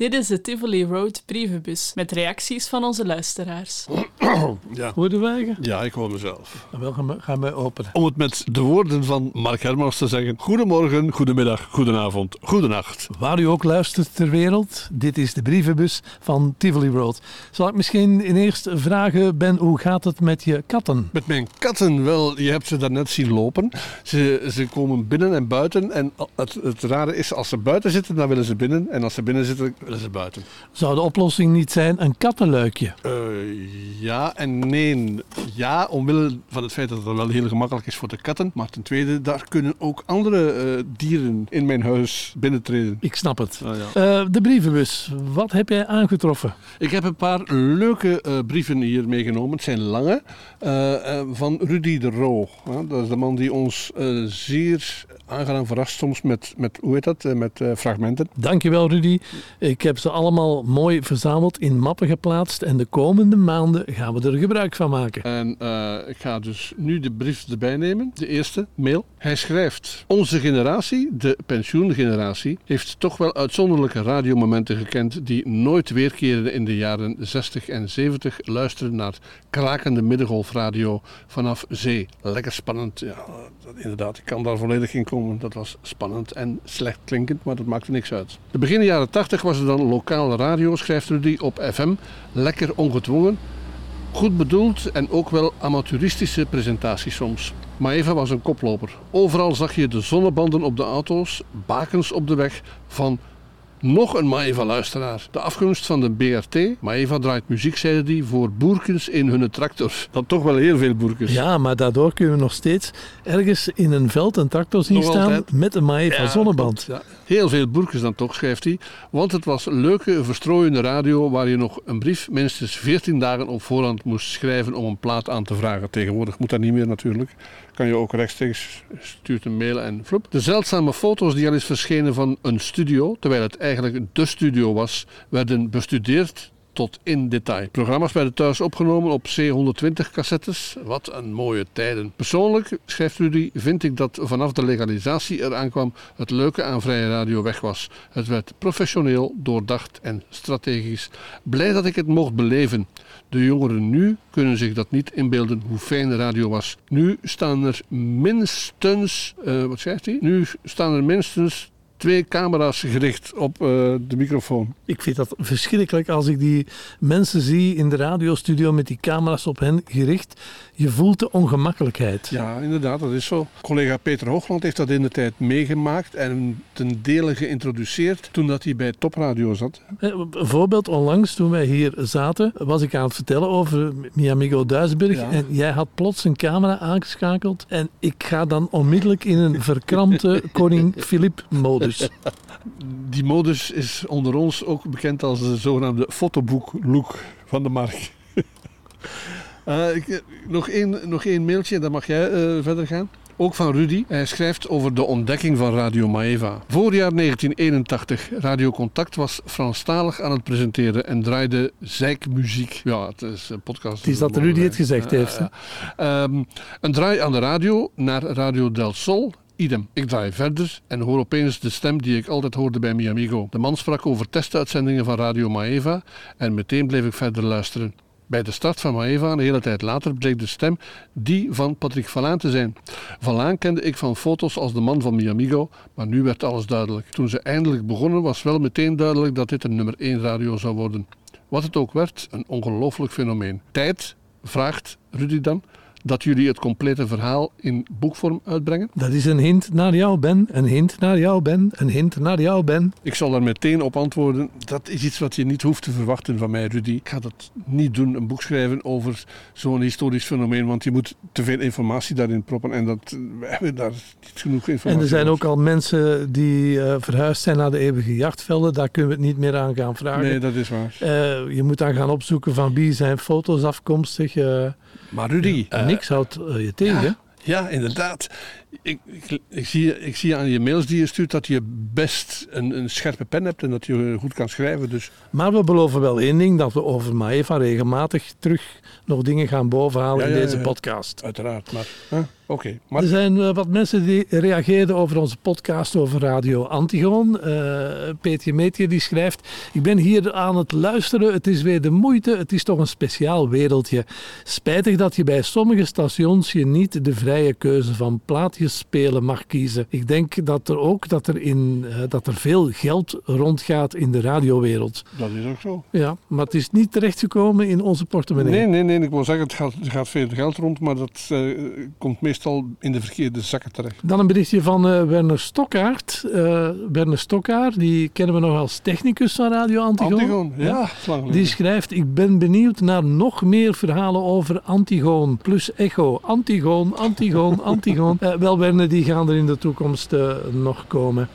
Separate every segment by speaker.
Speaker 1: Dit is de Tivoli Road brievenbus met reacties van onze luisteraars.
Speaker 2: Ja.
Speaker 3: Hoorde wij?
Speaker 2: ja, ik hoor mezelf.
Speaker 3: Wel, gaan we, we openen.
Speaker 2: Om het met de woorden van Mark Hermans te zeggen. Goedemorgen, goedemiddag, goedenavond, goedenacht.
Speaker 3: Waar u ook luistert ter wereld, dit is de brievenbus van Tivoli Road. Zal ik misschien in eerst vragen, Ben, hoe gaat het met je katten?
Speaker 2: Met mijn katten, wel, je hebt ze daarnet zien lopen. Ze, ze komen binnen en buiten. En het, het rare is, als ze buiten zitten, dan willen ze binnen. En als ze binnen zitten, willen ze buiten.
Speaker 3: Zou de oplossing niet zijn een kattenluikje?
Speaker 2: Eh, ja en nee. Ja, omwille van het feit dat het wel heel gemakkelijk is voor de katten. Maar ten tweede, daar kunnen ook andere eh, dieren in mijn huis binnentreden.
Speaker 3: Ik snap het.
Speaker 2: Ja.
Speaker 3: Eh, de brievenbus, wat heb jij aangetroffen?
Speaker 2: Ik heb een paar leuke eh, brieven hier meegenomen. Het zijn lange. van Rudy de Roo. Ja, dat is de man die ons zeer aangenaam verrast soms met, met hoe heet dat, Eh, met eh, fragmenten.
Speaker 3: Dankjewel Rudy. Ik heb ze allemaal mooi verzameld, in mappen geplaatst en de komende maanden gaan we er gebruik van maken.
Speaker 2: En eh, ik ga dus nu de brief erbij nemen. De eerste mail. Hij schrijft: Onze generatie, de pensioengeneratie, heeft toch wel uitzonderlijke radiomomenten gekend die nooit weerkeerden in de jaren 60 en 70. Luisteren naar krakende middengolfradio vanaf zee. Lekker spannend. Ja, dat, inderdaad, ik kan daar volledig in komen. Dat was spannend en slecht klinkend, maar dat maakte niks uit. De begin jaren 80 was er dan lokale radio, schrijft Rudy, op FM. Lekker ongedwongen. Goed bedoeld en ook wel amateuristische presentaties soms. Maeva was een koploper. Overal zag je de zonnebanden op de auto's, bakens op de weg van nog een Maeva-luisteraar. De afgunst van de BRT. Maeva draait muziek, zeiden die, voor boerkens in hun tractor. Dat toch wel heel veel boerkens.
Speaker 3: Ja, maar daardoor kunnen we nog steeds ergens in een veld een tractor zien
Speaker 2: Nog
Speaker 3: staan
Speaker 2: altijd.
Speaker 3: met een Maeva zonneband.
Speaker 2: klopt, ja. Heel veel boerkens dan toch, schrijft hij. Want het was leuke, verstrooiende radio waar je nog een brief minstens 14 dagen op voorhand moest schrijven om een plaat aan te vragen. Tegenwoordig moet dat niet meer natuurlijk. Kan je ook rechtstreeks, stuurt een mail en vloep. De zeldzame foto's die al eens verschenen van een studio, terwijl het eigenlijk de studio was, werden bestudeerd tot in detail. Programma's werden thuis opgenomen op C120 cassettes. Wat een mooie tijden. Persoonlijk, schrijft Rudy, vind ik dat vanaf de legalisatie eraan kwam het leuke aan vrije radio weg was. Het werd professioneel, doordacht en strategisch. Blij dat ik het mocht beleven. De jongeren nu kunnen zich dat niet inbeelden hoe fijn de radio was. Nu staan er minstens, eh, wat schrijft hij? Nu staan er minstens twee camera's gericht op eh, de microfoon.
Speaker 3: Ik vind dat verschrikkelijk als ik die mensen zie in de radiostudio met die camera's op hen gericht. Je voelt de ongemakkelijkheid.
Speaker 2: Ja, inderdaad, dat is zo. Collega Peter Hoogland heeft dat in de tijd meegemaakt en ten dele geïntroduceerd toen dat hij bij Topradio zat.
Speaker 3: Eh, Een voorbeeld, onlangs toen wij hier zaten, was ik aan het vertellen over Miamigo Duisburg.
Speaker 2: Ja.
Speaker 3: En jij had plots een camera aangeschakeld. En ik ga dan onmiddellijk in een verkrampte koning Filip modus.
Speaker 2: Die modus is onder ons ook bekend als de zogenaamde fotoboek-look van de markt. Eh, ik- nog, één, nog één mailtje, dan mag jij eh, verder gaan. Ook van Rudy. Hij schrijft over de ontdekking van Radio Maeva. Voorjaar 1981. Radio Contact was Franstalig aan het presenteren en draaide zeikmuziek. Ja, het is een podcast.
Speaker 3: Het is dat Rudy het gezegd heeft?
Speaker 2: Ehm, een draai aan de radio naar Radio Del Sol. Idem. Ik draai verder en hoor opeens de stem die ik altijd hoorde bij Mi Amigo. De man sprak over testuitzendingen van Radio Maeva en meteen bleef ik verder luisteren. Bij de start van Maeva, een hele tijd later, bleek de stem die van Patrick Vallaan te zijn. Vallaan kende ik van foto's als de man van Mi Amigo, maar nu werd alles duidelijk. Toen ze eindelijk begonnen was wel meteen duidelijk dat dit een nummer 1 radio zou worden. Wat het ook werd, een ongelooflijk fenomeen. Tijd vraagt Rudy dan dat jullie het complete verhaal in boekvorm uitbrengen.
Speaker 3: Dat is een hint naar jou, Ben. Een hint naar jou, Ben. Een hint naar jou, Ben.
Speaker 2: Ik zal daar meteen op antwoorden. Dat is iets wat je niet hoeft te verwachten van mij, Rudy. Ik ga dat niet doen, een boek schrijven over zo'n historisch fenomeen, want je moet te veel informatie daarin proppen en dat, we hebben daar niet genoeg informatie
Speaker 3: En er zijn
Speaker 2: over.
Speaker 3: ook al mensen die eh, verhuisd zijn naar de eeuwige jachtvelden. Daar kunnen we het niet meer aan gaan vragen.
Speaker 2: Nee, dat is waar.
Speaker 3: Eh, je moet dan gaan opzoeken van wie zijn foto's afkomstig. eh
Speaker 2: Maar Rudy,
Speaker 3: niks houdt eh, je tegen.
Speaker 2: ja, inderdaad. Ik, ik, ik zie, ik zie aan je mails die je stuurt dat je best een, een scherpe pen hebt en dat je goed kan schrijven. Dus
Speaker 3: Maar we beloven wel één ding, dat we over Maeva regelmatig terug nog dingen gaan bovenhalen
Speaker 2: Ja,
Speaker 3: in deze podcast.
Speaker 2: uiteraard. Maar huh? oké.
Speaker 3: Er zijn eh, wat mensen die reageerden over onze podcast over Radio Antigoon. Eh Peetje Meetje die schrijft... Ik ben hier aan het luisteren. Het is weer de moeite. Het is toch een speciaal wereldje. Spijtig dat je bij sommige stations je niet de vrije keuze van plaatjes spelen mag kiezen. Ik denk dat er ook dat er, in, eh, dat er veel geld rondgaat in de radiowereld.
Speaker 2: dat is ook zo.
Speaker 3: Ja, maar het is niet terechtgekomen in onze portemonnee.
Speaker 2: Nee, nee, nee. Ik wil zeggen, het gaat, er gaat veel geld rond, maar dat eh, komt meestal in de verkeerde zakken terecht.
Speaker 3: Dan een berichtje van eh, Werner Stokkaert. Eh, Werner Stokkaert, die kennen we nog als technicus van Radio Antigoon.
Speaker 2: Antigoon, ja,
Speaker 3: Ja. Die schrijft, ik ben benieuwd naar nog meer verhalen over Antigoon plus Echo. Antigoon, Antigoon, Antigoon. Wel Werner, die gaan er in de toekomst eh, nog komen.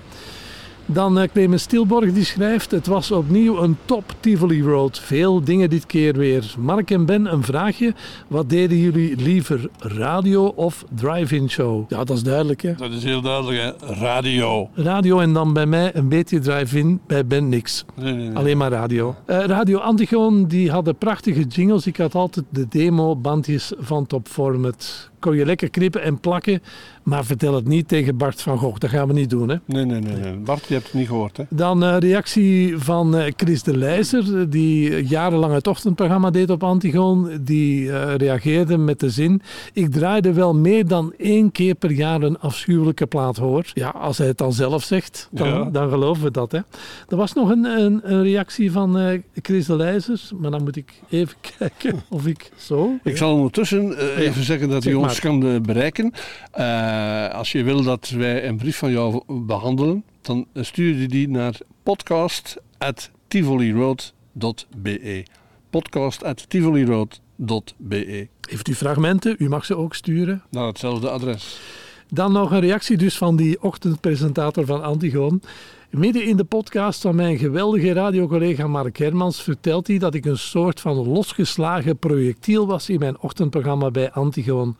Speaker 3: Dan eh, Clemens Stilborg die schrijft, het was opnieuw een top Tivoli Road. Veel dingen dit keer weer. Mark en Ben, een vraagje. Wat deden jullie liever, radio of drive-in show? Ja, dat is duidelijk hè.
Speaker 2: Dat is heel duidelijk, hè. Radio.
Speaker 3: Radio en dan bij mij een beetje drive-in, bij Ben niks.
Speaker 2: Nee, nee, nee.
Speaker 3: Alleen maar radio. Eh, radio Antigoon die hadden prachtige jingles. Ik had altijd de demo-bandjes van Top Format. Kon je lekker knippen en plakken, maar vertel het niet tegen Bart van Gogh. Dat gaan we niet doen. Hè?
Speaker 2: Nee, nee, nee, nee. Bart, je hebt het niet gehoord, hè?
Speaker 3: Dan een reactie van eh, Chris de Leijzer, eh, die jarenlang het ochtendprogramma deed op Antigoon. Die reageerde met de zin: Ik draaide wel meer dan één keer per jaar een afschuwelijke plaat hoor. Ja, als hij het dan zelf zegt, dan,
Speaker 2: Ja.
Speaker 3: dan geloven we dat. Hè. Er was nog een, een, een reactie van Chris de Leijzer, maar dan moet ik even kijken of ik zo.
Speaker 2: Ik zal ondertussen even zeggen dat u ons kan eh, bereiken. Eh, als je wil dat wij een brief van jou behandelen, dan stuur je die naar podcast.tivoliroad.be podcast.tivoliroad.be
Speaker 3: Heeft u fragmenten? U mag ze ook sturen.
Speaker 2: Naar hetzelfde adres.
Speaker 3: Dan nog een reactie dus van die ochtendpresentator van Antigoon. Midden in de podcast van mijn geweldige radiocollega Mark Hermans vertelt hij dat ik een soort van losgeslagen projectiel was in mijn ochtendprogramma bij Antigoon.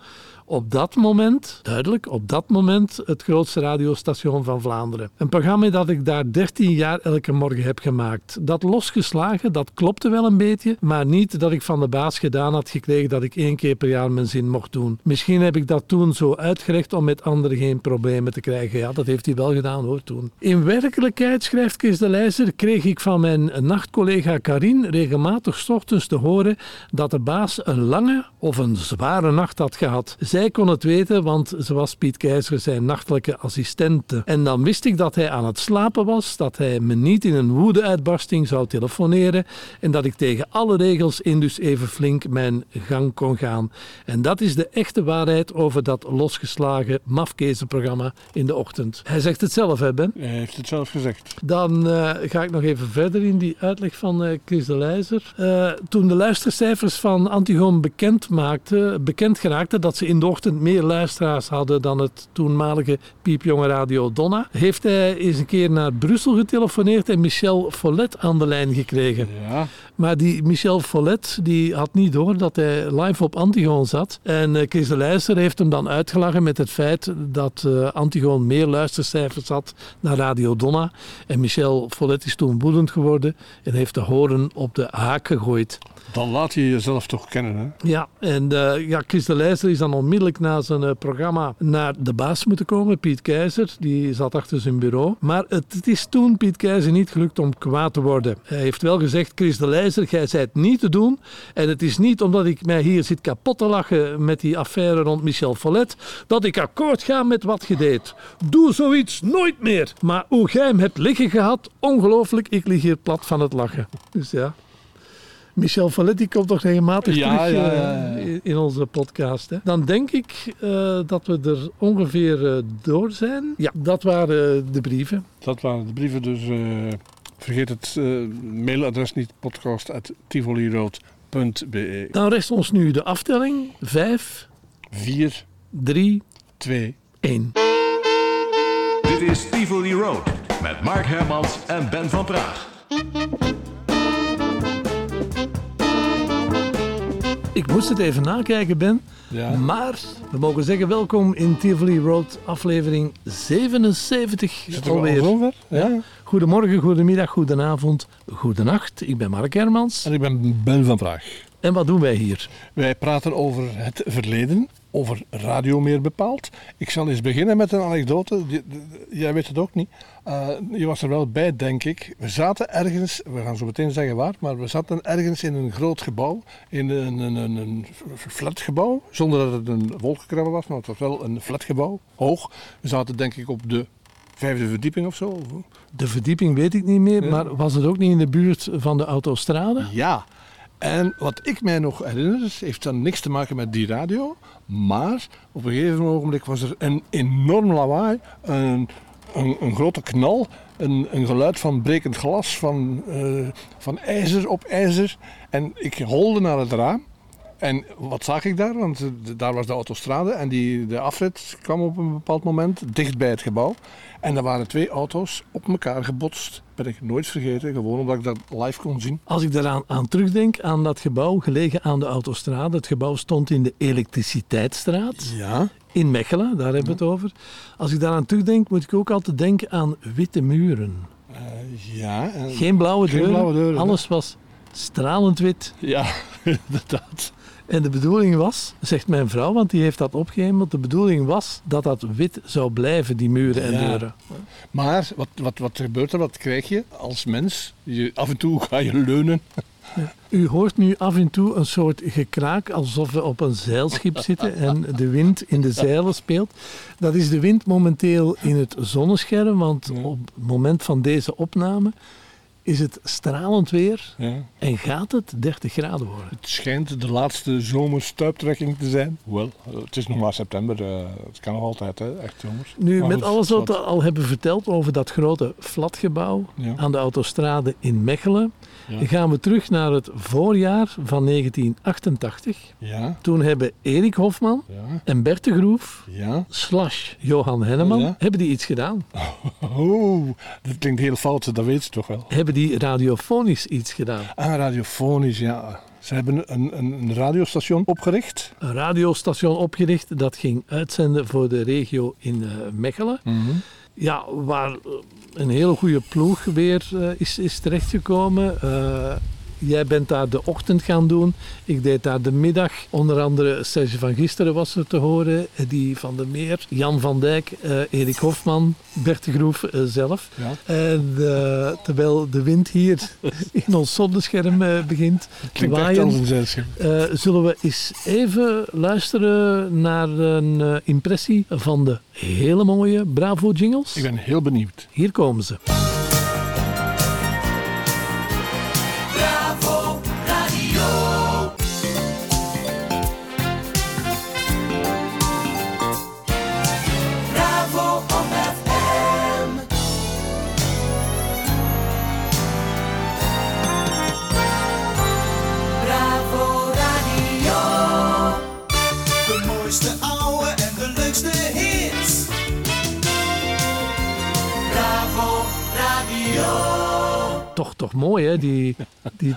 Speaker 3: Op dat moment, duidelijk, op dat moment het grootste radiostation van Vlaanderen. Een programma dat ik daar 13 jaar elke morgen heb gemaakt. Dat losgeslagen, dat klopte wel een beetje, maar niet dat ik van de baas gedaan had gekregen dat ik één keer per jaar mijn zin mocht doen. Misschien heb ik dat toen zo uitgerecht om met anderen geen problemen te krijgen. Ja, dat heeft hij wel gedaan hoor toen. In werkelijkheid, schrijft Chris de Leijzer, kreeg ik van mijn nachtcollega Karin regelmatig ochtends te horen dat de baas een lange of een zware nacht had gehad. Zij kon het weten, want ze was Piet Keizer zijn nachtelijke assistente. En dan wist ik dat hij aan het slapen was, dat hij me niet in een woede-uitbarsting zou telefoneren en dat ik tegen alle regels in dus even flink mijn gang kon gaan. En dat is de echte waarheid over dat losgeslagen mafkezenprogramma in de ochtend. Hij zegt het zelf, hè Ben?
Speaker 2: Hij heeft het zelf gezegd.
Speaker 3: Dan eh, ga ik nog even verder in die uitleg van eh, Chris de Leijzer. Eh, toen de luistercijfers van Antigoon bekend, maakte, bekend geraakten dat ze in de ochtend meer luisteraars hadden dan het toenmalige piepjonge Radio Donna, heeft hij eens een keer naar Brussel getelefoneerd en Michel Follet aan de lijn gekregen.
Speaker 2: Ja,
Speaker 3: Maar die Michel Follet die had niet door dat hij live op Antigoon zat. En eh, Chris de Leijster heeft hem dan uitgelachen met het feit dat eh, Antigoon meer luistercijfers had naar Radio Donna. En Michel Follet is toen woedend geworden en heeft de horen op de haak gegooid.
Speaker 2: dan laat je jezelf toch kennen, hè?
Speaker 3: Ja, en eh, ja, Chris de Leijster is dan onmiddellijk na zijn programma naar de baas moeten komen, Piet Keizer. Die zat achter zijn bureau. Maar het, het is toen Piet Keizer niet gelukt om kwaad te worden. Hij heeft wel gezegd, Chris de Leijzer, jij zei het niet te doen. En het is niet omdat ik mij hier zit kapot te lachen met die affaire rond Michel Follet, dat ik akkoord ga met wat je deed. Doe zoiets nooit meer. Maar hoe jij hem hebt liggen gehad, ongelooflijk, ik lig hier plat van het lachen. Dus ja. Michel Folletti komt toch regelmatig
Speaker 2: Ja,
Speaker 3: terug
Speaker 2: ja,
Speaker 3: eh,
Speaker 2: ja,
Speaker 3: in- onze podcast. Hè? Dan denk ik eh, dat we er ongeveer eh, door zijn. Ja, dat waren de brieven.
Speaker 2: Dat waren de brieven, dus vergeet het eh, mailadres niet, podcast.tivoliroad.be
Speaker 3: Dan rest ons nu de aftelling. 5,
Speaker 2: 4,
Speaker 3: 3,
Speaker 2: 2,
Speaker 3: 1.
Speaker 4: Dit is Tivoli Road met Mark Hermans en Ben van Praag.
Speaker 3: Ik moest het even nakijken, Ben.
Speaker 2: Ja.
Speaker 3: Maar we mogen zeggen welkom in Tivoli Road, aflevering 77
Speaker 2: Zit er al
Speaker 3: alweer.
Speaker 2: zover? Ja.
Speaker 3: Goedemorgen, goedemiddag, goedenavond, goedenacht. Ik ben Mark Hermans.
Speaker 2: En ik ben Ben van Praag.
Speaker 3: En wat doen wij hier?
Speaker 2: Wij praten over het verleden, over radio meer bepaald. Ik zal eens beginnen met een anekdote. Jij weet het ook niet. Eh, je was er wel bij, denk ik. We zaten ergens, we gaan zo meteen zeggen waar, maar we zaten ergens in een groot gebouw, in een, een, een, een flatgebouw, zonder dat het een wolkenkrabber was, maar het was wel een flatgebouw, hoog. We zaten denk ik op de vijfde verdieping of zo.
Speaker 3: De verdieping weet ik niet meer, maar was het ook niet in de buurt van de autostrade?
Speaker 2: Ja. En wat ik mij nog herinner, heeft dan niks te maken met die radio. Maar op een gegeven ogenblik was er een enorm lawaai. Een, een, een grote knal. Een, een geluid van brekend glas. Van, eh, van ijzer op ijzer. En ik holde naar het raam. En wat zag ik daar? Want eh, daar was de autostrade en die, de afrit kwam op een bepaald moment dicht bij het gebouw. En er waren twee auto's op elkaar gebotst. Ben ik nooit vergeten, gewoon omdat ik dat live kon zien.
Speaker 3: Als ik daaraan aan terugdenk, aan dat gebouw gelegen aan de autostrade. Het gebouw stond in de Elektriciteitsstraat
Speaker 2: Ja.
Speaker 3: in Mechelen, daar hebben we het over. Als ik daaraan terugdenk, moet ik ook altijd denken aan witte muren.
Speaker 2: Eh, ja. en-
Speaker 3: Geen blauwe
Speaker 2: Geen
Speaker 3: deuren,
Speaker 2: blauwe deuren,
Speaker 3: alles was stralend wit.
Speaker 2: Ja, inderdaad.
Speaker 3: En de bedoeling was, zegt mijn vrouw, want die heeft dat opgehemeld, de bedoeling was dat dat wit zou blijven, die muren en
Speaker 2: Ja.
Speaker 3: deuren.
Speaker 2: Maar wat, wat, wat gebeurt er? Wat krijg je als mens? Je, af en toe ga je leunen.
Speaker 3: U hoort nu af en toe een soort gekraak alsof we op een zeilschip zitten en de wind in de zeilen speelt. Dat is de wind momenteel in het zonnescherm, want op het moment van deze opname is het stralend weer
Speaker 2: Ja.
Speaker 3: en gaat het 30 graden worden.
Speaker 2: Het schijnt de laatste zomerstuiptrekking te zijn. Wel, het is nog maar september. eh, het kan nog altijd, hè, echt zomers.
Speaker 3: Nu,
Speaker 2: Maar
Speaker 3: met
Speaker 2: goed,
Speaker 3: alles wat we al hebben verteld over dat grote flatgebouw
Speaker 2: Ja.
Speaker 3: aan de autostrade in Mechelen,
Speaker 2: Ja.
Speaker 3: gaan we terug naar het voorjaar van 1988.
Speaker 2: Ja,
Speaker 3: Toen hebben Erik Hofman en Bert de Groef
Speaker 2: ja.
Speaker 3: slash Johan Henneman, hebben die iets gedaan?
Speaker 2: Oh, dat klinkt heel fout, dat weet ze toch wel.
Speaker 3: Hebben die radiofonisch iets gedaan?
Speaker 2: Ah, radiofonisch, ja. Ze hebben een, een, een radiostation opgericht.
Speaker 3: Een radiostation opgericht dat ging uitzenden voor de regio in eh, Mechelen. Ja, waar een hele goede ploeg weer eh, is, is terechtgekomen. Eh, jij bent daar de ochtend gaan doen. Ik deed daar de middag. Onder andere Serge van Gisteren was er te horen. Eddie van der Meer, Jan van Dijk, eh, Erik Hofman, Bert de Groef eh, zelf.
Speaker 2: Ja.
Speaker 3: En eh, terwijl de wind hier in ons zonnescherm eh, begint te waaien, eh, zullen we eens even luisteren naar een eh, impressie van de hele mooie Bravo jingles?
Speaker 2: Ik ben heel benieuwd.
Speaker 3: Hier komen ze. Toch, mooi, hè, die, die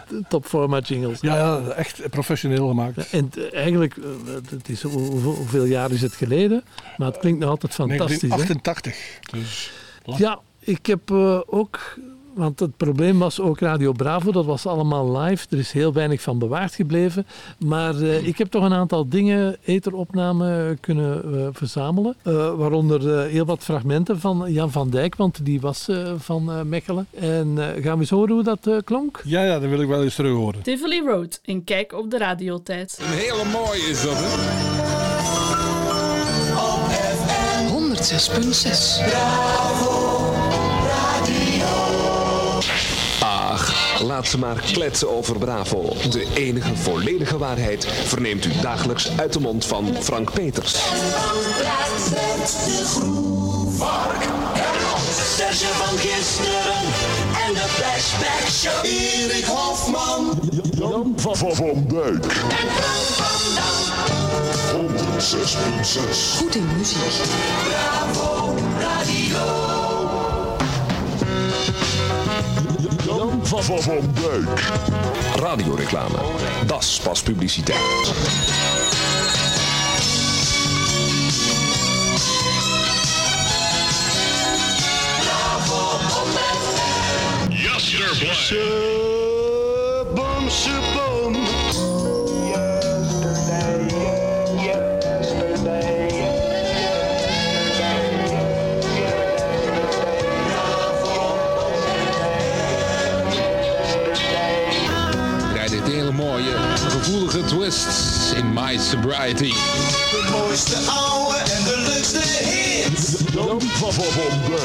Speaker 3: jingles.
Speaker 2: Ja, ja, echt professioneel gemaakt.
Speaker 3: En eigenlijk, eh, het is, hoe- hoeveel, hoeveel jaar is het geleden? Maar het klinkt nog altijd fantastisch. Hè?
Speaker 2: 1988. Dus
Speaker 3: Ja, ik heb eh, ook... Want het probleem was ook Radio Bravo, dat was allemaal live. Er is heel weinig van bewaard gebleven. Maar eh, ik heb toch een aantal dingen, eteropnamen, kunnen eh, verzamelen. Eh, waaronder eh, heel wat fragmenten van Jan van Dijk, want die was eh, van eh, Mechelen. En eh, gaan we eens horen hoe dat klonk?
Speaker 2: ja, ja, dat wil ik wel eens terug horen.
Speaker 1: Tivoli Road, een kijk op de radiotijd.
Speaker 5: Een hele mooie is dat, hè?
Speaker 6: 106.6.
Speaker 7: Ach, laat ze maar kletsen over Bravo. De enige volledige waarheid verneemt u dagelijks uit de mond van Frank Peters.
Speaker 8: Serge van gisteren en de Flashback Show.
Speaker 9: Erik Hofman.
Speaker 10: Van, van, van Dijk.
Speaker 8: En Frank van Dam.
Speaker 10: 106.6.
Speaker 6: Goede muziek.
Speaker 8: Bravo Radio.
Speaker 10: Jan van, van, Dijk.
Speaker 7: Radioreclame. Dat is pas publiciteit.
Speaker 5: Sobriety.
Speaker 9: De mooiste ouwe en de leukste hits.
Speaker 10: Jan van, Dijk.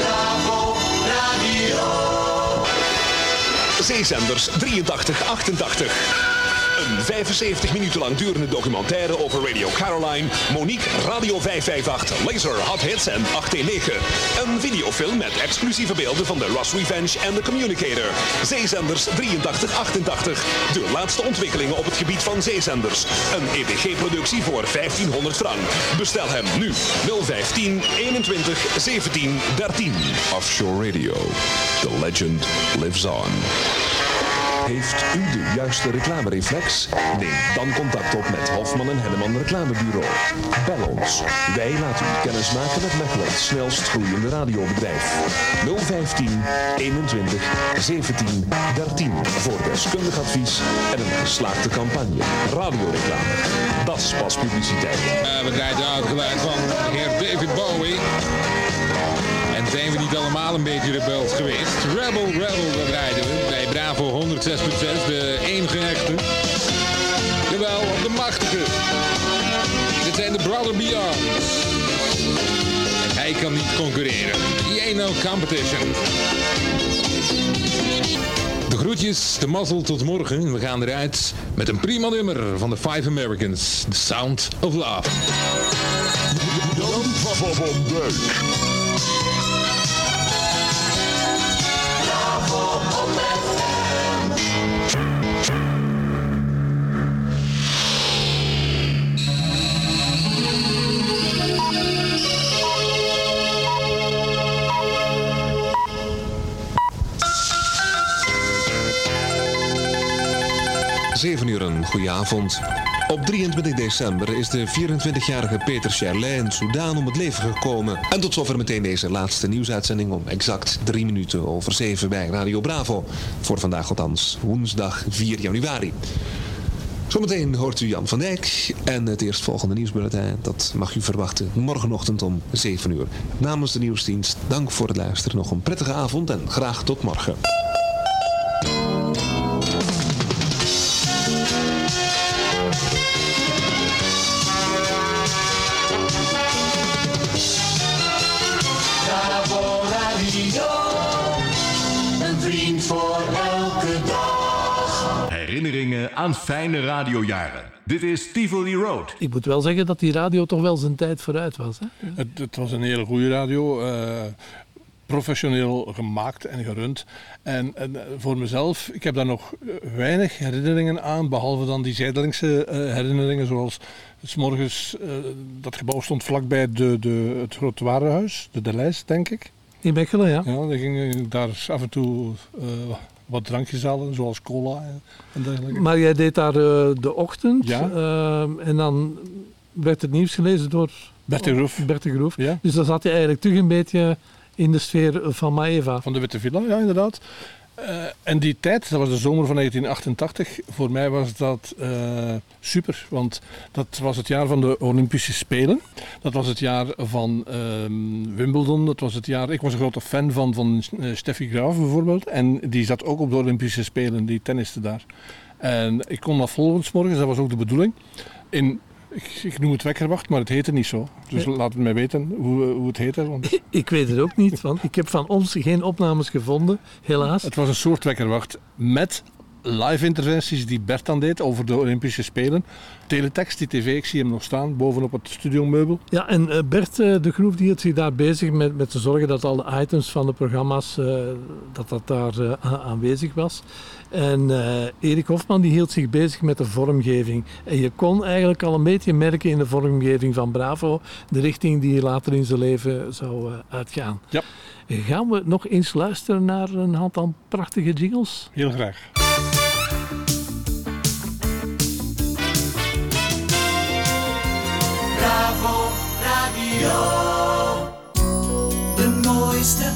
Speaker 8: Bravo Radio.
Speaker 7: Zeezenders 8388. Een 75 minuten lang durende documentaire over Radio Caroline, Monique, Radio 558, Laser, Hot Hits en 819. Een videofilm met exclusieve beelden van de Ross Revenge en The Communicator. Zeezenders 8388. De laatste ontwikkelingen op het gebied van zeezenders. Een EPG-productie voor 1500 frank. Bestel hem nu 015 21 17 13. Offshore Radio. The legend lives on. Heeft u de juiste reclamereflex? Neem dan contact op met Hofman en Henneman Reclamebureau. Bel ons. Wij laten u kennis maken met Mechelen, snelst groeiende radiobedrijf. 015 21 17 13 voor deskundig advies en een geslaagde campagne. Radioreclame. Dat is pas publiciteit.
Speaker 5: we krijgen uitgeleid van heer David Bowie. Zijn we niet allemaal een beetje rebels geweest? Rebel, rebel, dat rijden we. Bij Bravo 106.6, de enige echte. Jawel, de machtige. Dit zijn de Brother Beyond. Hij kan niet concurreren. Ain't no competition. De groetjes, de mazzel tot morgen. We gaan eruit met een prima nummer van de Five Americans. The Sound of Love.
Speaker 10: Van, van Dijk.
Speaker 7: Zeven uur een goede avond. Op 23 december is de 24-jarige Peter Cherlet in Soudaan om het leven gekomen. En tot zover meteen deze laatste nieuwsuitzending om exact drie minuten over zeven bij Radio Bravo. Voor vandaag althans, woensdag 4 januari. Zometeen hoort u Jan van Dijk en het eerstvolgende nieuwsbulletin. Dat mag u verwachten morgenochtend om 7 uur. Namens de nieuwsdienst, dank voor het luisteren. Nog een prettige avond en graag tot morgen.
Speaker 8: Voor elke dag.
Speaker 4: Herinneringen aan fijne radiojaren. Dit is Tivoli Road.
Speaker 3: Ik moet wel zeggen dat die radio toch wel zijn tijd vooruit was. Hè?
Speaker 2: Het, het was een hele goede radio. eh, professioneel gemaakt en gerund. En, en, eh, voor mezelf, ik heb daar nog weinig herinneringen aan, behalve dan die zijdelingse eh, herinneringen, zoals s morgens dat gebouw stond vlakbij de, de, het grote warenhuis, de Delijs, denk ik.
Speaker 3: In Mechelen, ja.
Speaker 2: Ja, dan ging ik daar af en toe eh, wat drankjes halen, zoals cola en, dergelijke.
Speaker 3: Maar jij deed daar eh, de ochtend.
Speaker 2: Ja.
Speaker 3: eh, en dan werd het nieuws gelezen door
Speaker 2: Bert de Groef.
Speaker 3: Bert de Groef.
Speaker 2: Ja.
Speaker 3: Dus dan zat je eigenlijk terug een beetje in de sfeer van Maeva.
Speaker 2: Van de Witte Villa, ja, inderdaad. Eh, en die tijd, dat was de zomer van 1988, voor mij was dat eh, super. Want dat was het jaar van de Olympische Spelen. Dat was het jaar van ehm, Wimbledon. Dat was het jaar, ik was een grote fan van, van eh, Steffi Graaf bijvoorbeeld. En die zat ook op de Olympische Spelen, die tenniste daar. En ik kon dat volgen 's morgens, dat was ook de bedoeling. In, ik, ik noem het wekkerwacht, maar het heette niet zo. Dus laat het mij weten hoe, hoe het heette. Want
Speaker 3: Ik weet het ook niet, want ik heb van ons geen opnames gevonden, helaas.
Speaker 2: Het was een soort wekkerwacht met live interventies die Bert dan deed over de Olympische Spelen. Teletext, die tv, ik zie hem nog staan bovenop het studiomeubel.
Speaker 3: Ja, en eh, Bert eh, de Groef die hield zich daar bezig met, met te zorgen dat al de items van de programma's eh, dat dat daar eh, aanwezig was. En eh, Erik Hofman die hield zich bezig met de vormgeving. En je kon eigenlijk al een beetje merken in de vormgeving van Bravo de richting die later in zijn leven zou eh, uitgaan.
Speaker 2: Ja.
Speaker 3: Gaan we nog eens luisteren naar een aantal prachtige jingles?
Speaker 2: Heel graag.
Speaker 8: Bravo Radio. De mooiste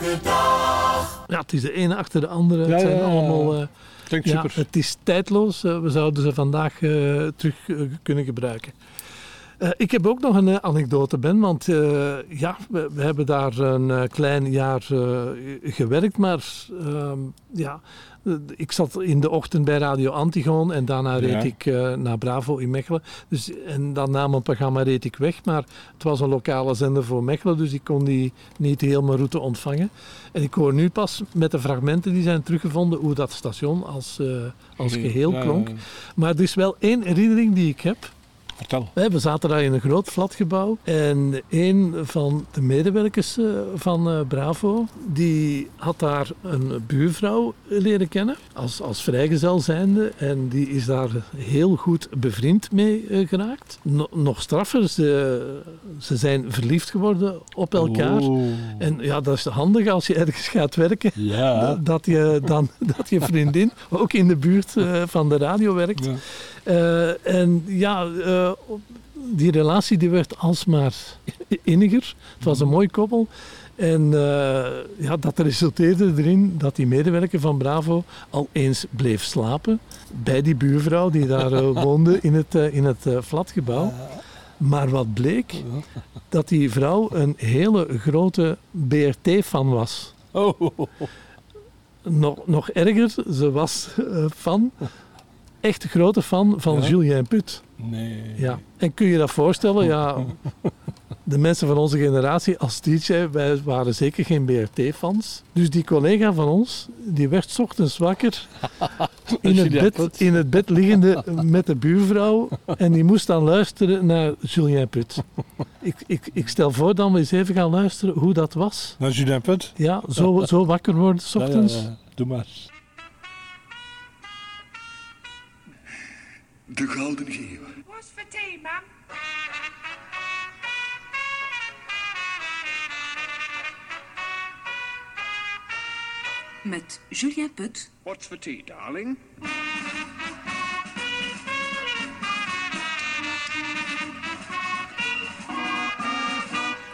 Speaker 8: elke dag.
Speaker 3: Ja, het is de ene achter de andere.
Speaker 2: Ja,
Speaker 3: het zijn
Speaker 2: ja, ja, ja.
Speaker 3: allemaal... eh,
Speaker 2: Klinkt
Speaker 3: ja,
Speaker 2: super.
Speaker 3: het is tijdloos. Eh, we zouden ze vandaag eh, terug kunnen gebruiken. Eh, ik heb ook nog een anekdote, Ben. Want eh, ja, we, we hebben daar een eh, klein jaar eh, gewerkt. Maar ehm, ja, ik zat in de ochtend bij Radio Antigoon. En daarna reed
Speaker 2: Ja.
Speaker 3: ik eh, naar Bravo in Mechelen. Dus, en dan na mijn programma reed ik weg. Maar het was een lokale zender voor Mechelen. Dus ik kon die niet heel mijn route ontvangen. En ik hoor nu pas met de fragmenten die zijn teruggevonden hoe dat station als, eh, als geheel klonk. Maar er is wel één herinnering die ik heb.
Speaker 2: Vertel.
Speaker 3: We zaten daar in een groot flatgebouw en een van de medewerkers eh, van eh, Bravo, die had daar een buurvrouw leren kennen als, als vrijgezel zijnde en die is daar heel goed bevriend mee eh, geraakt. No- nog straffer, ze, ze zijn verliefd geworden op elkaar. En ja, dat is handig als je ergens gaat werken.
Speaker 2: Ja.
Speaker 3: Dat- je, dan, dat je vriendin ook in de buurt van de radio werkt.
Speaker 2: Ja.
Speaker 3: Eh, en ja, eh, die relatie die werd alsmaar inniger. Het was een mooi koppel. En eh, ja, dat resulteerde erin dat die medewerker van Bravo al eens bleef slapen bij die buurvrouw die daar woonde in het, in het flatgebouw. Maar wat bleek, dat die vrouw een hele grote BRT-fan was.
Speaker 2: Oh.
Speaker 3: Nog, nog erger, ze was fan, echt een grote fan van
Speaker 2: Ja?
Speaker 3: Julien Put.
Speaker 2: Nee.
Speaker 3: Ja. En kun je dat voorstellen? Ja, de mensen van onze generatie als DJ, wij waren zeker geen BRT-fans. Dus die collega van ons, die werd ochtends wakker in het, bed, in het bed liggende met de buurvrouw. En die moest dan luisteren naar Julien Put. Ik, ik, ik stel voor dat we eens even gaan luisteren hoe dat was.
Speaker 2: Nou, Julien Put.
Speaker 3: Ja, zo, zo wakker worden 's ochtends.
Speaker 2: Ja. Doe maar.
Speaker 10: De Gouden Geeuw.
Speaker 11: What's for tea, ma'am? Met Julia Put.
Speaker 12: What's for tea, darling?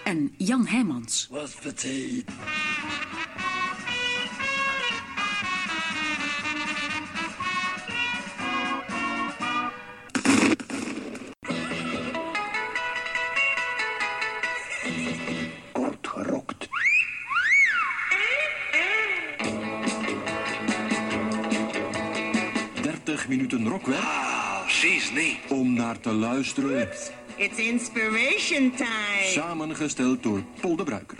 Speaker 11: En Jan Heijmans.
Speaker 13: What's for tea?
Speaker 14: Minuten rockwerk.
Speaker 13: Ah, niet.
Speaker 14: Om naar te luisteren.
Speaker 15: It's inspiration time.
Speaker 14: Samengesteld door Paul de Bruiker.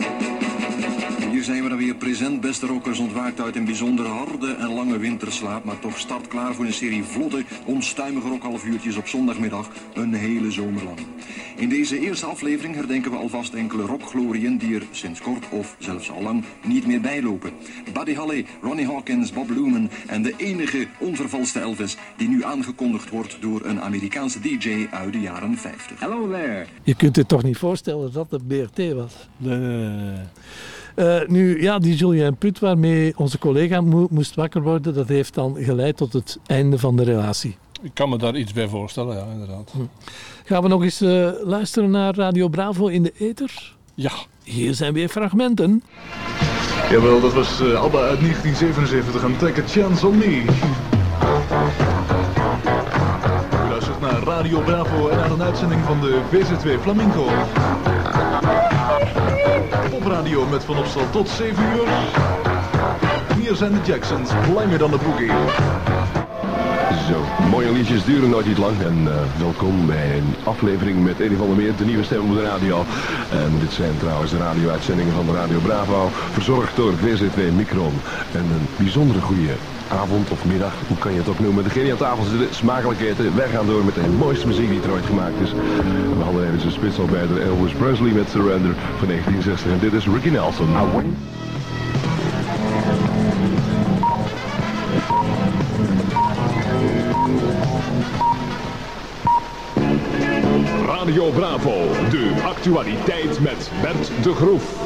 Speaker 14: Hier zijn we dan weer present, beste rockers, ontwaakt uit een bijzonder harde en lange winterslaap, maar toch startklaar voor een serie vlotte, onstuimige rockhalfuurtjes op zondagmiddag, een hele zomer lang. In deze eerste aflevering herdenken we alvast enkele rockglorieën die er sinds kort of zelfs al lang niet meer bijlopen. Buddy Holly, Ronnie Hawkins, Bob Lumen en de enige onvervalste Elvis die nu aangekondigd wordt door een Amerikaanse DJ uit de jaren 50.
Speaker 12: Hello there.
Speaker 3: Je kunt je toch niet voorstellen dat het BRT was?
Speaker 2: Nee, nee, nee, nee.
Speaker 3: Uh, nu, ja, die Julien Put waarmee onze collega mo moest wakker worden, dat heeft dan geleid tot het einde van de relatie.
Speaker 2: Ik kan me daar iets bij voorstellen, ja, inderdaad.
Speaker 3: Hm. Gaan we nog eens uh, luisteren naar Radio Bravo in de Ether?
Speaker 2: Ja.
Speaker 3: Hier zijn weer fragmenten.
Speaker 16: Jawel, dat was uh, ABBA uit 1977 en Take a Chance on Me. U luistert naar Radio Bravo en naar een uitzending van de VZ2 Flamingo. Popradio met Van Opstal tot 7 uur. Hier zijn de Jacksons, langer dan de boogie.
Speaker 17: Zo, mooie liedjes duren nooit niet lang. En uh, welkom bij een aflevering met Eddie van der Meer, de nieuwe stem op de radio. En dit zijn trouwens de radio-uitzendingen van de Radio Bravo, verzorgd door VZ2 Micron. En een bijzondere goede avond of middag, hoe kan je het ook noemen. Degene aan tafel zitten, smakelijk eten. Wij gaan door met de mooiste muziek die er ooit gemaakt is. We hadden even een spits al bij de Elvis Presley met Surrender van 1960. En dit is Ricky Nelson.
Speaker 7: Radio Bravo, de actualiteit met Bert de Groef.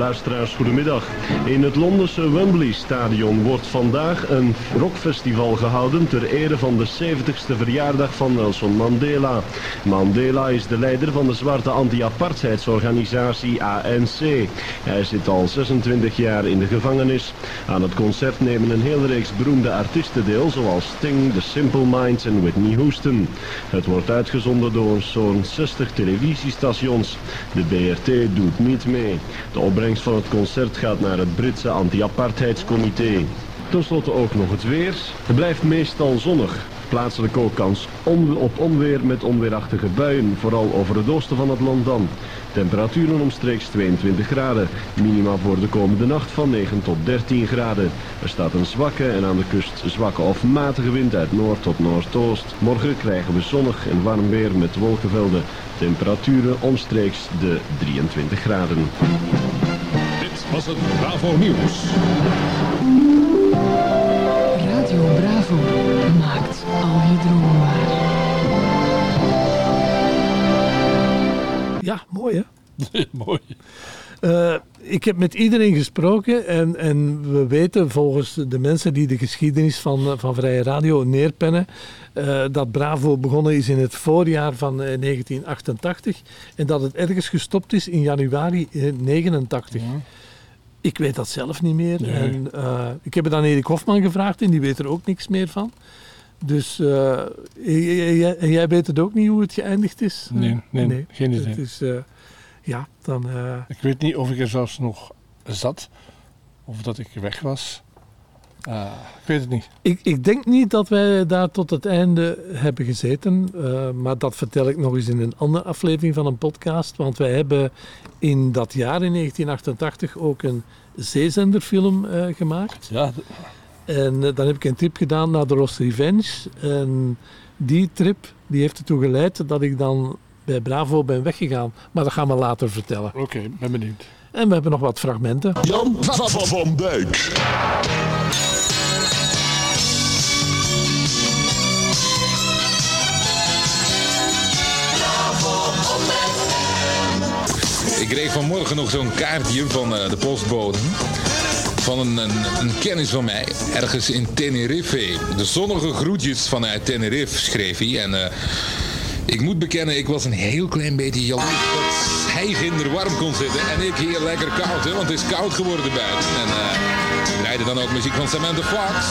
Speaker 18: Luisteraars, goedemiddag. In het Londense Wembley Stadion wordt vandaag een rockfestival gehouden ter ere van de 70ste verjaardag van Nelson Mandela. Mandela is de leider van de zwarte anti-apartheidsorganisatie ANC. Hij zit al 26 jaar in de gevangenis. Aan het concert nemen een hele reeks beroemde artiesten deel, zoals Sting, The Simple Minds en Whitney Houston. Het wordt uitgezonden door zo'n 60 televisiestations. De BRT doet niet mee. De van het concert gaat naar het Britse anti-apartheidscomité. Ten slotte ook nog het weer. Het blijft meestal zonnig. Plaatselijk ook kans op onweer met onweerachtige buien, vooral over het oosten van het land dan. Temperaturen omstreeks 22 graden. Minima voor de komende nacht van 9 tot 13 graden. Er staat een zwakke en aan de kust zwakke of matige wind uit noord tot noordoost. Morgen krijgen we zonnig en warm weer met wolkenvelden. Temperaturen omstreeks de 23 graden.
Speaker 7: Was het Bravo Nieuws.
Speaker 19: Radio Bravo maakt al je dromen waar.
Speaker 3: Ja, mooi hè?
Speaker 2: mooi.
Speaker 3: Uh, ik heb met iedereen gesproken en, en we weten volgens de mensen die de geschiedenis van, van Vrije Radio neerpennen, uh, dat Bravo begonnen is in het voorjaar van uh, 1988 en dat het ergens gestopt is in januari 1989. Ja. Ik weet dat zelf niet meer. Nee. En, uh, ik heb het aan Erik Hofman gevraagd en die weet er ook niks meer van. Dus uh, jij, jij, weet het ook niet hoe het geëindigd is?
Speaker 2: Nee, nee, nee. geen idee.
Speaker 3: Het is, uh, ja, dan,
Speaker 2: ik weet niet of ik er zelfs nog zat of dat ik weg was. Ik weet het niet.
Speaker 3: Ik, ik, denk niet dat wij daar tot het einde hebben gezeten. maar dat vertel ik nog eens in een andere aflevering van een podcast. Want wij hebben in dat jaar, in 1988, ook een zeezenderfilm uh, gemaakt.
Speaker 2: Ja.
Speaker 3: En uh, dan heb ik een trip gedaan naar de Lost Revenge. En die trip die heeft ertoe geleid dat ik dan bij Bravo ben weggegaan. Maar dat gaan we later vertellen.
Speaker 2: Oké, okay, ben benieuwd.
Speaker 3: En we hebben nog wat fragmenten.
Speaker 10: Jan van Dijk.
Speaker 5: Kreeg vanmorgen nog zo'n kaartje van uh, de postbode. Van een, een, een, kennis van mij, ergens in Tenerife. De zonnige groetjes vanuit Tenerife, schreef hij. En uh, ik moet bekennen, ik was een heel klein beetje jaloers dat hij ginder warm kon zitten. En ik hier lekker koud, hè, want het is koud geworden buiten. En uh, we rijden dan ook muziek van Samantha Fox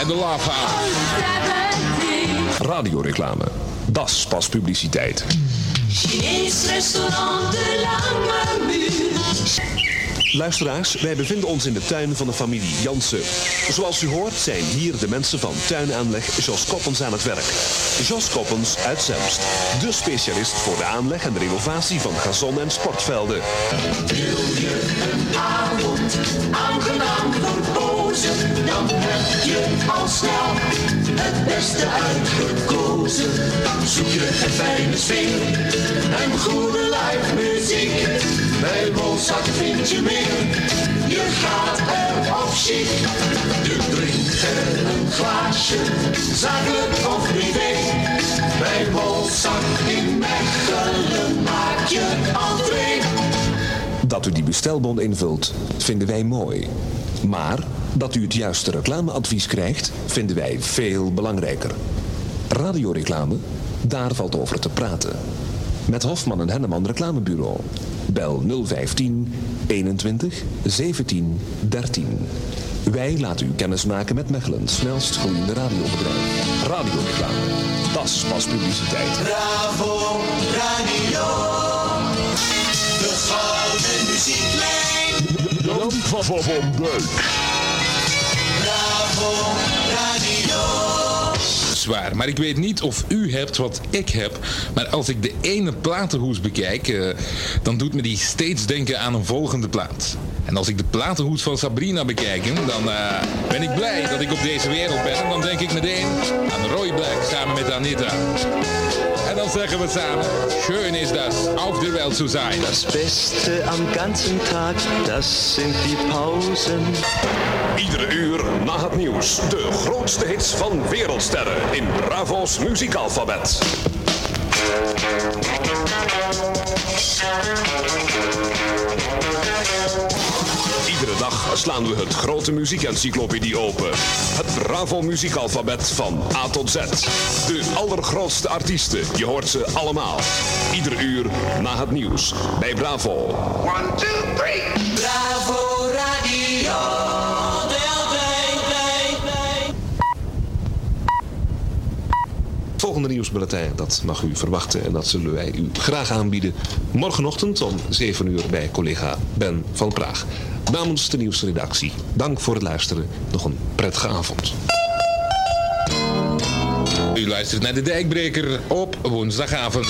Speaker 5: en de Love House.
Speaker 7: Radioreclame. Das pas publiciteit.
Speaker 8: Chinees restaurant de Lange Muur.
Speaker 7: Luisteraars, wij bevinden ons in de tuin van de familie Jansen. Zoals u hoort zijn hier de mensen van tuinaanleg Jos Koppens aan het werk. Jos Koppens uit Zemst. De specialist voor de aanleg en de renovatie van gazon- en sportvelden.
Speaker 8: Wil je een avond aangenaam verpozen, dan heb je al snel het beste uitgekozen. Zoek je een fijne sfeer en goede live muziek. Bij Mozart vind je meer. Je gaat er op chic. Je drinkt een glaasje, zakelijk of privé. Bij Mozart in Mechelen maak je entree.
Speaker 7: Dat u die bestelbon invult, vinden wij mooi. Maar dat u het juiste reclameadvies krijgt, vinden wij veel belangrijker. Radioreclame, daar valt over te praten. Met Hofman en Henneman Reclamebureau. Bel 015 21 17 13. Wij laten u kennis maken met Mechelen, snelst groeiende radiobedrijf. Radioreclame, dat pas publiciteit.
Speaker 8: Bravo Radio.
Speaker 10: Jan van van Dijk.
Speaker 8: Bravo Radio.
Speaker 5: Zwaar, maar ik weet niet of u hebt wat ik heb. Maar als ik de ene platenhoes bekijk, uh, dan doet me die steeds denken aan een volgende plaat. En als ik de platenhoes van Sabrina bekijk, dan uh, ben ik blij dat ik op deze wereld ben. En dan denk ik meteen aan Roy Black samen met Anita. En dan zeggen we samen, schön ist das, auf der Welt zu sein.
Speaker 12: Das Beste am ganzen Tag, das sind die Pausen.
Speaker 7: Iedere uur na het nieuws, de grootste hits van wereldsterren in Bravo's muziekalfabet. Iedere dag slaan we het grote muziekencyclopedie open. Het Bravo muziekalfabet van A tot Z. De allergrootste artiesten, je hoort ze allemaal. Ieder uur na het nieuws bij Bravo.
Speaker 8: One, two, three.
Speaker 7: Volgende nieuwsbulletin, dat mag u verwachten en dat zullen wij u graag aanbieden. Morgenochtend om 7 uur bij collega Ben van Praag. Namens de nieuwsredactie, dank voor het luisteren. Nog een prettige avond.
Speaker 5: U luistert naar de Dijkbreker op woensdagavond.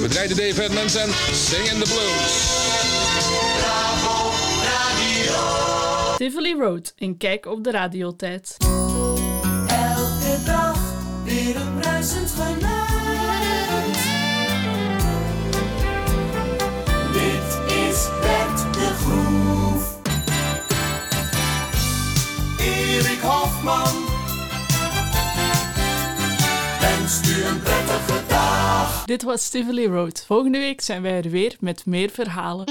Speaker 5: We draaien Dave Edmonds en Sing in the Blues.
Speaker 8: Bravo Radio.
Speaker 1: Tivoli Road, een kijk op de radiotijd.
Speaker 8: Een dag.
Speaker 1: Dit was Tivoli Road. Volgende week zijn wij er weer met meer verhalen.